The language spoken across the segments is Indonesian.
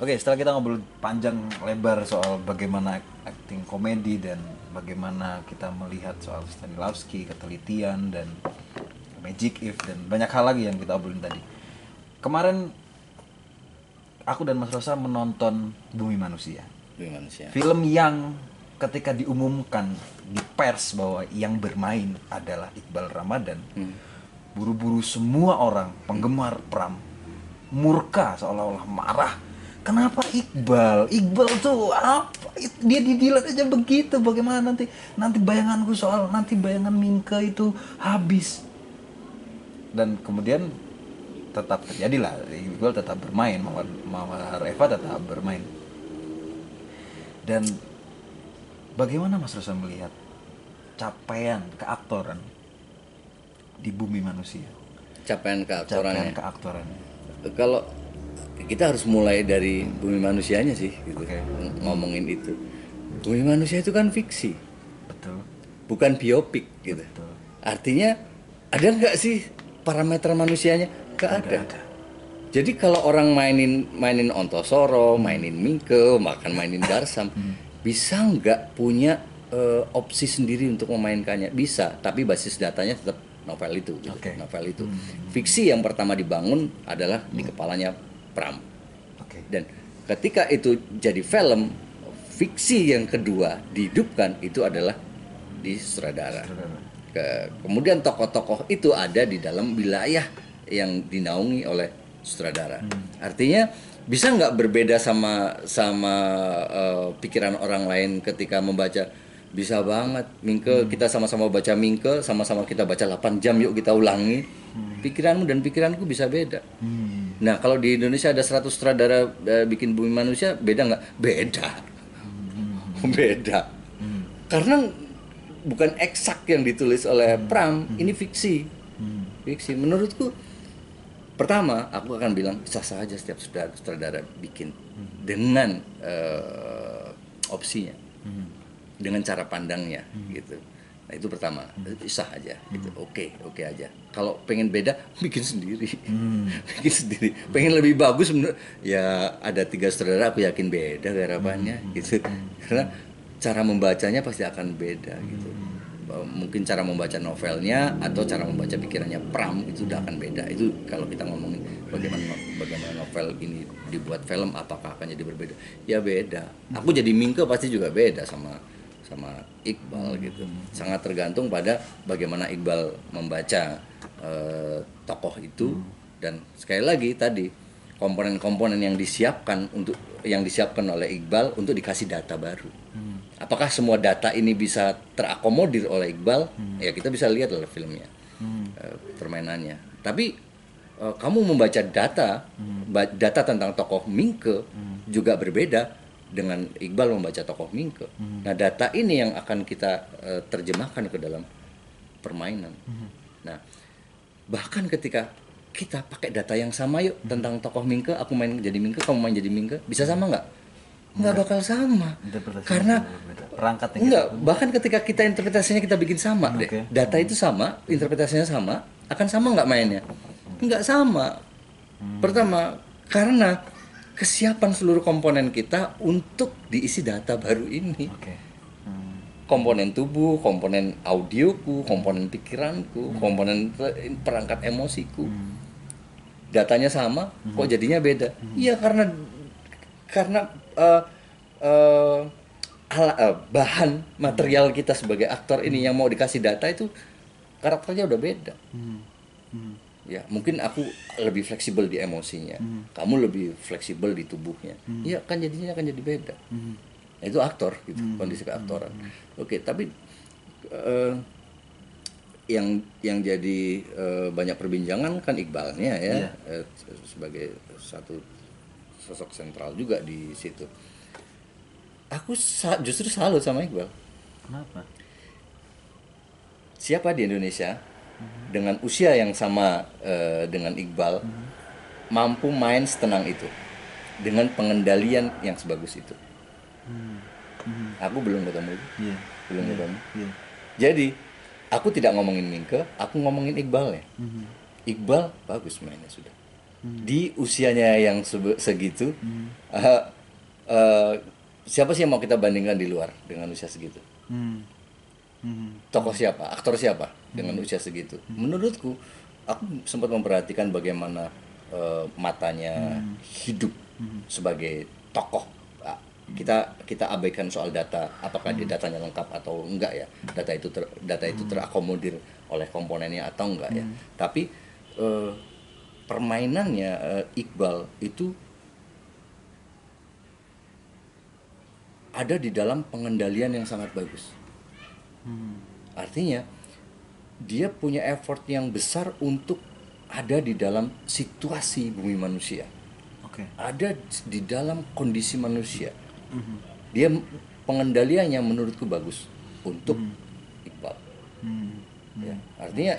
Oke, setelah kita ngobrol panjang lebar soal bagaimana acting komedi dan bagaimana kita melihat soal Stanislavski, ketelitian dan magic if dan banyak hal lagi yang kita obrolin tadi. Kemarin aku dan Mas Rosa menonton Bumi Manusia. Bumi manusia. Film yang ketika diumumkan di pers bahwa yang bermain adalah Iqbal Ramadan, buru-buru semua orang penggemar Pram murka seolah-olah marah. Kenapa Iqbal? Iqbal tuh apa? Dia didilat aja begitu. Bagaimana nanti nanti bayanganku soal nanti bayangan Minke itu habis. Dan kemudian tetap terjadilah Iqbal tetap bermain, Mawar, Mawar Eva tetap bermain. Dan bagaimana Mas Rosa melihat capaian keaktoran di bumi manusia? Capaian keaktorannya. Capaian keaktoran. Kalau kita harus mulai dari bumi manusianya sih, gitu. Ng- Ngomongin itu. Bumi manusia itu kan fiksi, Betul. bukan biopik gitu. Betul. Artinya ada nggak sih parameter manusianya? Nggak ada. Jadi kalau orang mainin mainin Ontosoro, mainin Mingke, bahkan mainin Darsam, bisa nggak punya eh, opsi sendiri untuk memainkannya? Bisa, tapi basis datanya tetap novel itu. gitu. Oke. Novel itu. Fiksi yang pertama dibangun adalah di kepalanya Pram. Dan ketika itu jadi film, fiksi yang kedua dihidupkan itu adalah di sutradara. Ke- kemudian tokoh-tokoh itu ada di dalam wilayah yang dinaungi oleh sutradara. Artinya bisa nggak berbeda sama sama eh, pikiran orang lain ketika membaca bisa banget Mingke kita sama-sama baca Mingke sama-sama kita baca 8 jam yuk kita ulangi. Pikiranmu dan pikiranku bisa beda. Hmm. Nah, kalau di Indonesia ada 100 sutradara eh, bikin Bumi Manusia, beda nggak? Beda. beda. Karena bukan eksak yang ditulis oleh Pram, ini fiksi. Fiksi. Menurutku, pertama, aku akan bilang sah-sah aja setiap sutradara, sutradara bikin dengan eh, opsinya, dengan cara pandangnya, gitu. Nah itu pertama, sah aja, gitu. Oke, oke aja. Kalau pengen beda, bikin sendiri, bikin sendiri. Pengen lebih bagus, menurut ya ada tiga sutradara, aku yakin beda garapannya, gitu. Karena cara membacanya pasti akan beda, gitu. Eh, Mungkin cara membaca novelnya atau cara membaca pikirannya Pram itu udah akan beda. Itu kalau kita ngomongin bagaimana bagaimana novel ini dibuat film, apakah akan jadi berbeda? Ya beda. Aku jadi Mingke pasti juga beda sama sama Iqbal gitu. Sangat tergantung pada bagaimana Iqbal membaca eh, tokoh itu dan sekali lagi tadi komponen-komponen yang disiapkan untuk yang disiapkan oleh Iqbal untuk dikasih data baru. Apakah semua data ini bisa terakomodir oleh Iqbal? Ya kita bisa lihat oleh filmnya, eh, permainannya. Tapi eh, kamu membaca data, data tentang tokoh Mingke juga berbeda dengan Iqbal membaca tokoh Mingke. Nah, data ini yang akan kita eh, terjemahkan ke dalam permainan. Nah, bahkan ketika kita pakai data yang sama yuk tentang tokoh Mingke, aku main jadi Mingke, kamu main jadi Mingke, bisa sama nggak? Nggak bakal sama. Karena perangkatnya enggak, bahkan ketika kita interpretasinya kita bikin sama deh. Oke. Data itu sama, interpretasinya sama, akan sama nggak mainnya? Nggak sama. Pertama, karena kesiapan seluruh komponen kita untuk diisi data baru ini. Oke. Hmm. Komponen tubuh, komponen audioku, komponen pikiranku, komponen pe- perangkat emosiku. Datanya sama, kok jadinya beda? Iya karena karena eh, eh, ala- eh, bahan material kita sebagai aktor ini yang mau dikasih data itu karakternya udah beda. Ya, mungkin aku lebih fleksibel di emosinya. Kamu lebih fleksibel di tubuhnya. Iya, kan jadinya akan jadi beda. Nah, itu aktor gitu, kondisi keaktoran. Oke, tapi eh, yang yang jadi eh, banyak perbincangan kan Iqbalnya ya eh, sebagai satu sosok sentral juga di situ. Aku sa- justru salut sama Iqbal. Kenapa? Siapa di Indonesia dengan usia yang sama eh, dengan Iqbal mampu main setenang itu dengan pengendalian yang sebagus itu? Aku belum ketemu, Iya. belum ketemu. Iya. Jadi aku tidak ngomongin Mingke, aku ngomongin Iqbal ya. Mhm. Iqbal bagus mainnya sudah. di usianya yang segitu eh, eh, siapa sih yang mau kita bandingkan di luar dengan usia segitu Hmm. Hmm. tokoh siapa? Aktor siapa? Dengan usia segitu. Menurutku aku sempat memperhatikan bagaimana eh, matanya hidup sebagai tokoh. Ah, kita kita abaikan soal data apakah dia datanya lengkap atau enggak ya? Data itu ter- data itu terakomodir oleh komponennya atau enggak ya? Tapi eh, permainannya eh, Iqbal itu ada di dalam pengendalian yang sangat bagus Artinya dia punya effort yang besar untuk ada di dalam situasi bumi manusia. Oke. Ada di dalam kondisi manusia. Dia pengendaliannya menurutku bagus untuk Iqbal. Hmm. Ya, artinya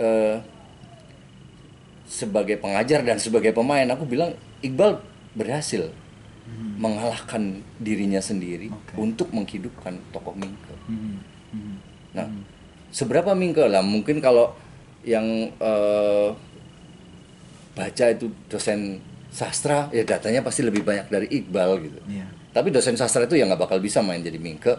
eh, sebagai pengajar dan sebagai pemain aku bilang Iqbal berhasil mengalahkan dirinya sendiri Oke. untuk menghidupkan tokoh Mingke. Hmm. Hmm. Nah, seberapa mingke lah? Mungkin kalau yang eh, baca itu dosen sastra, ya datanya pasti lebih banyak dari Iqbal gitu. Iya. Tapi dosen sastra itu ya nggak bakal bisa main jadi mingke,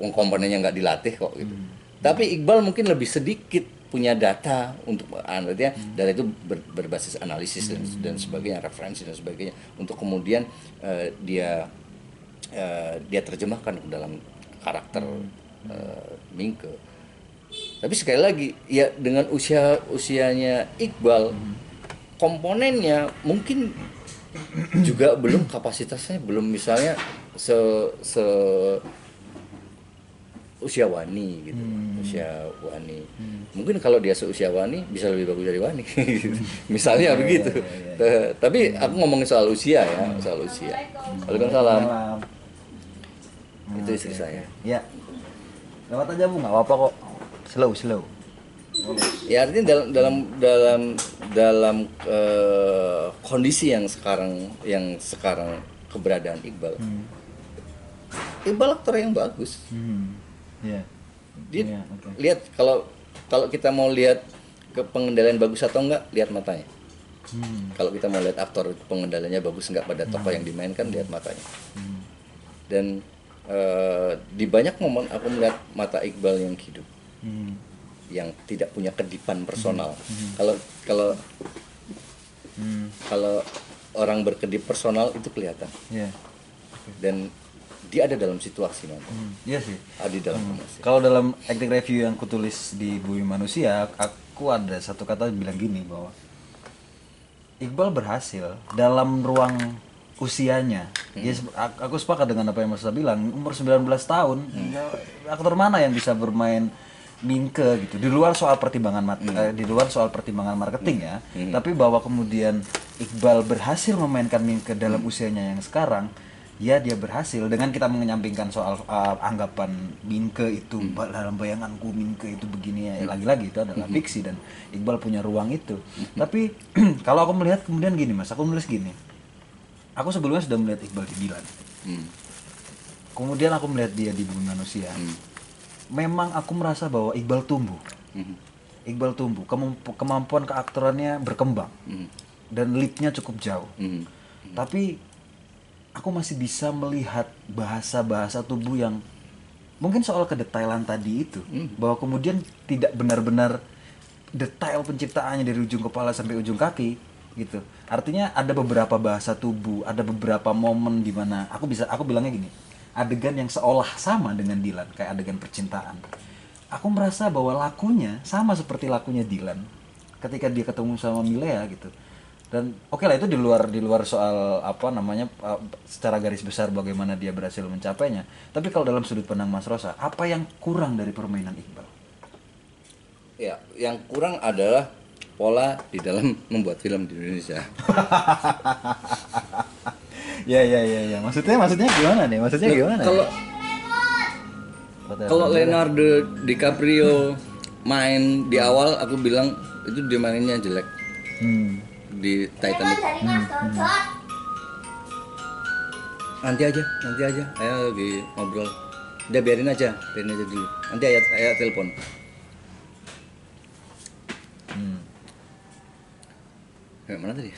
wong komponennya nggak dilatih kok gitu. Tapi Iqbal mungkin lebih sedikit punya data untuk artinya data itu ber- berbasis analisis dan, dan sebagainya, referensi dan sebagainya untuk kemudian eh, dia eh, dia terjemahkan ke dalam karakter eh, Mingke. Tapi sekali lagi ya dengan usia usianya Iqbal komponennya mungkin juga belum kapasitasnya belum. Misalnya se se usia Wani gitu usia Wani. Mungkin kalau dia seusia Wani bisa lebih bagus dari Wani. Gitu. misalnya begitu. Eh, tapi aku ngomongin soal usia ya soal usia. Waalaikumsalam. Salam. itu istri saya. Ya. Lewat aja bu, nggak apa-apa kok. Slow, slow. ya artinya dalam dalam dalam dalam eh, kondisi yang sekarang yang sekarang keberadaan Iqbal Iqbal aktor yang bagus Hmm. Ya. dia Iya, oke. lihat kalau kalau kita mau lihat ke pengendalian bagus atau enggak lihat matanya Hmm. kalau kita mau lihat aktor pengendaliannya bagus enggak pada tokoh yang dimainkan lihat matanya Hmm. dan eh, di banyak momen aku melihat mata Iqbal yang hidup Hmm. yang tidak punya kedipan personal kalau kalau Hmm. kalau orang berkedip personal itu kelihatan Ya. dan dia ada dalam situasi nanti Hmm. Iya sih. ada dalam situasi Kalau dalam acting review yang kutulis di Bumi Manusia, aku ada satu kata bilang gini bahwa Iqbal berhasil dalam ruang usianya. Ya, se- ak- aku sepakat dengan apa yang Mas bilang. Umur 19 tahun, ya, aktor mana yang bisa bermain Mingke gitu. Di luar soal pertimbangan mat- eh, di luar soal pertimbangan marketing ya. Tapi bahwa kemudian Iqbal berhasil memainkan Mingke dalam usianya yang sekarang, ya dia berhasil. Dengan kita menyampingkan soal uh, anggapan Minke itu ba- dalam bayanganku Minke itu begini ya lagi-lagi itu adalah fiksi dan Iqbal punya ruang itu. Tapi kalau aku melihat kemudian gini mas aku menulis gini aku sebelumnya sudah melihat Iqbal di Dilan Hmm. kemudian aku melihat dia di Bumi Manusia memang aku merasa bahwa Iqbal tumbuh. Mhm. Iqbal tumbuh. Kemampu- kemampuan keaktorannya berkembang. Mhm. dan leapnya cukup jauh. Mhm. tapi aku masih bisa melihat bahasa-bahasa tubuh yang mungkin soal kedetailan tadi itu. Bahwa kemudian tidak benar-benar detail penciptaannya dari ujung kepala sampai ujung kaki gitu. Artinya ada beberapa bahasa tubuh ada beberapa momen di mana aku bisa aku bilangnya gini adegan yang seolah sama dengan Dilan kayak adegan percintaan. Aku merasa bahwa lakunya sama seperti lakunya Dilan ketika dia ketemu sama Milea gitu. Dan oke lah itu di luar di luar soal apa namanya uh, secara garis besar bagaimana dia berhasil mencapainya. Tapi kalau dalam sudut pandang Mas Rosa apa yang kurang dari permainan Iqbal? Ya, yang kurang adalah pola di dalam membuat film di Indonesia. ya ya ya ya maksudnya maksudnya gimana nih maksudnya gimana Kalau Kata- kalau Leonardo DiCaprio main di awal aku bilang itu dia mainnya jelek hmm. di Titanic. Nanti aja, nanti aja. Ayo lagi ngobrol. Udah biarin aja, biarin aja dulu. Nanti ayat ayat telepon. Kayak mana tadi?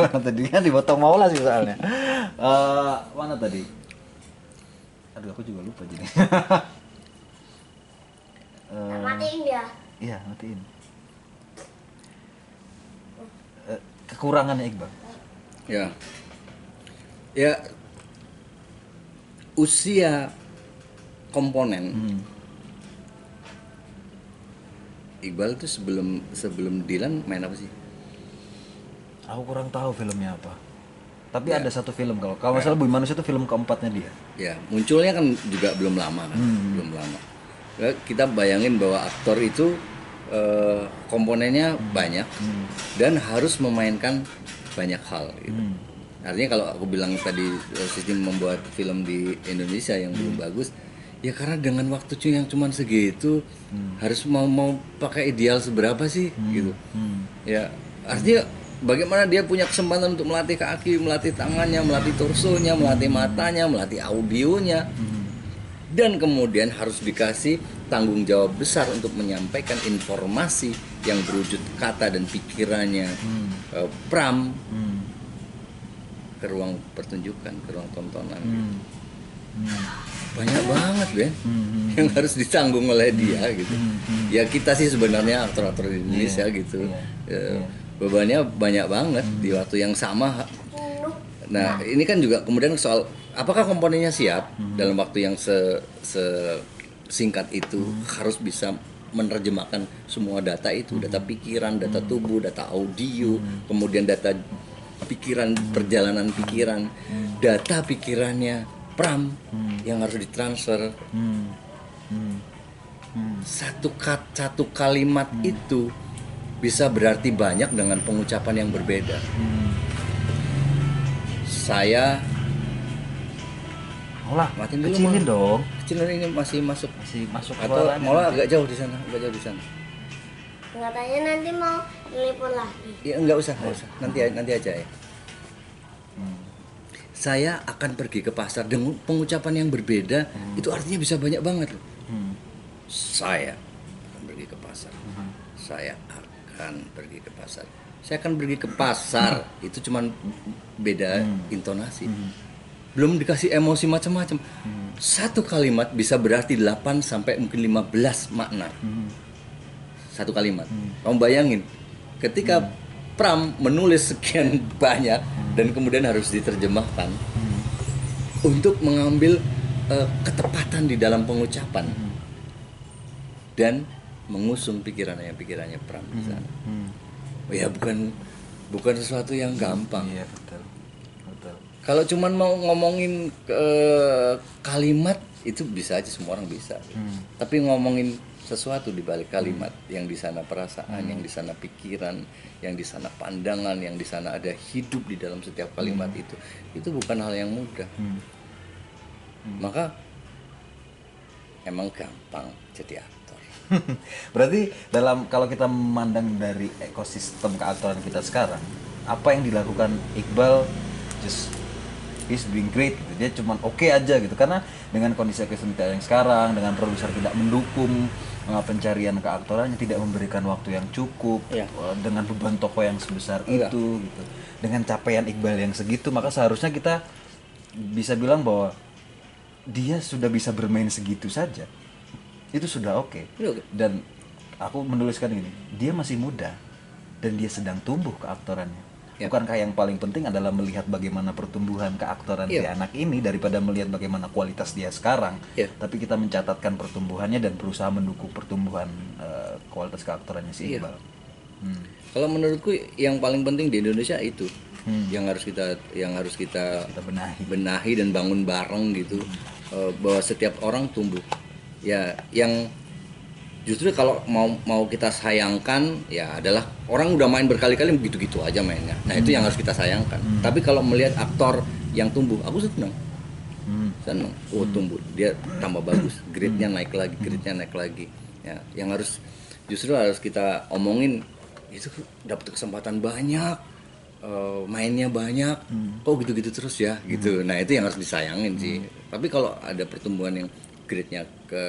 mana tadi kan dipotong Maula sih soalnya. Eh, mana tadi? Aduh aku juga lupa jadi. Eh, matiin dia iya matiin. Eh, kekurangannya Iqbal. Ya. Ya usia komponen Hmm. Iqbal itu sebelum sebelum Dilan main apa sih? Aku kurang tahu filmnya apa. Tapi Ya. ada satu film kalau kalau masalah Bumi Manusia itu film keempatnya dia. Ya, munculnya kan juga belum lama kan, Hmm. belum lama. Ya, kita bayangin bahwa aktor itu eh, komponennya banyak dan harus memainkan banyak hal. Gitu. Hmm. Artinya kalau aku bilang tadi eh, sistem membuat film di Indonesia yang belum bagus, ya karena dengan waktu cu- yang cuman segitu harus mau mau pakai ideal seberapa sih gitu. Hmm. Ya, artinya bagaimana dia punya kesempatan untuk melatih kaki, melatih tangannya, melatih torsonya, melatih matanya, melatih audionya. Dan kemudian harus dikasih tanggung jawab besar untuk menyampaikan informasi yang berwujud kata dan pikirannya eh, Pram Hmm. ke ruang pertunjukan, ke ruang tontonan. Hmm. Hmm. Banyak banget, Ben. Hmm. Yang harus ditanggung oleh dia gitu. Ya kita sih sebenarnya aktor-aktor di Indonesia Iya, gitu. iya, Ya, iya. Bebannya banyak banget di waktu yang sama. penuh Nah, ini kan juga kemudian soal apakah komponennya siap Hmm. dalam waktu yang se, se- singkat itu Hmm. harus bisa menerjemahkan semua data itu, data Hmm. pikiran, data tubuh, data audio, kemudian data pikiran, perjalanan pikiran, data pikirannya Pram yang harus ditransfer Hmm. Hmm. Hmm. satu kat satu kalimat itu bisa berarti banyak dengan pengucapan yang berbeda. Hmm. Saya Olah, Matiin dulu, kecilin Mal. dong. kecil ini masih masuk Masih masuk atau malah nanti. agak jauh di sana, agak jauh di sana. katanya nanti mau nelpon lagi Ya enggak usah, enggak usah. Nanti nanti aja ya. Hmm. Saya akan pergi ke pasar dengan pengucapan yang berbeda itu artinya bisa banyak banget loh. Hmm. Saya akan pergi ke pasar. Saya akan pergi ke pasar. Saya akan pergi ke pasar. Itu cuman beda intonasi. Belum dikasih emosi macam-macam. Satu kalimat bisa berarti 8 sampai mungkin 15 makna. Hmm. Satu kalimat. Kamu bayangin ketika Pram menulis sekian banyak dan kemudian harus diterjemahkan untuk mengambil eh, ketepatan di dalam pengucapan dan mengusung pikirannya pikirannya Pram di sana. Hmm. Ya bukan bukan sesuatu yang gampang. Iya betul. Betul. Kalau cuman mau ngomongin eh, kalimat itu bisa aja semua orang bisa. Hmm. Tapi ngomongin sesuatu di balik kalimat yang di sana perasaan, yang di sana pikiran, yang di sana pandangan, yang di sana ada hidup di dalam setiap kalimat itu. Itu bukan hal yang mudah. Hmm. Maka emang gampang jadi aktor. Berarti dalam kalau kita memandang dari ekosistem keaktoran kita sekarang, apa yang dilakukan Iqbal just he's doing great gitu. Dia cuman oke aja gitu karena dengan kondisi ekosistem kita yang sekarang dengan produser tidak mendukung eh, pencarian keaktorannya tidak memberikan waktu yang cukup eh, dengan beban toko yang sebesar Iya. itu gitu. Dengan capaian Iqbal yang segitu maka seharusnya kita bisa bilang bahwa dia sudah bisa bermain segitu saja. Itu sudah oke Itu oke. dan aku menuliskan ini dia masih muda dan dia sedang tumbuh keaktorannya Ya. bukankah yang paling penting adalah melihat bagaimana pertumbuhan keaktoran si Iya. anak ini daripada melihat bagaimana kualitas dia sekarang Ya. tapi kita mencatatkan pertumbuhannya dan berusaha mendukung pertumbuhan eh, kualitas keaktorannya si Iya. Iqbal Hmm. Kalau menurutku yang paling penting di Indonesia itu Hmm. yang harus kita yang harus kita kita benahi benahi dan bangun bareng gitu Eh, bahwa setiap orang tumbuh ya yang justru kalau mau mau kita sayangkan ya adalah orang udah main berkali-kali begitu-gitu aja mainnya. Nah itu yang harus kita sayangkan. Tapi kalau melihat aktor yang tumbuh aku senang Hmm. senang oh tumbuh. Dia tambah bagus. Grade-nya naik lagi grade-nya naik lagi. Ya yang harus justru harus kita omongin itu dapat kesempatan banyak eh, mainnya banyak. Kok gitu-gitu terus ya? Gitu. Nah itu yang harus disayangin sih. Tapi kalau ada pertumbuhan yang grade-nya ke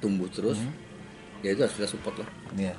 tumbuh terus ya itu harus kita support lah Iya.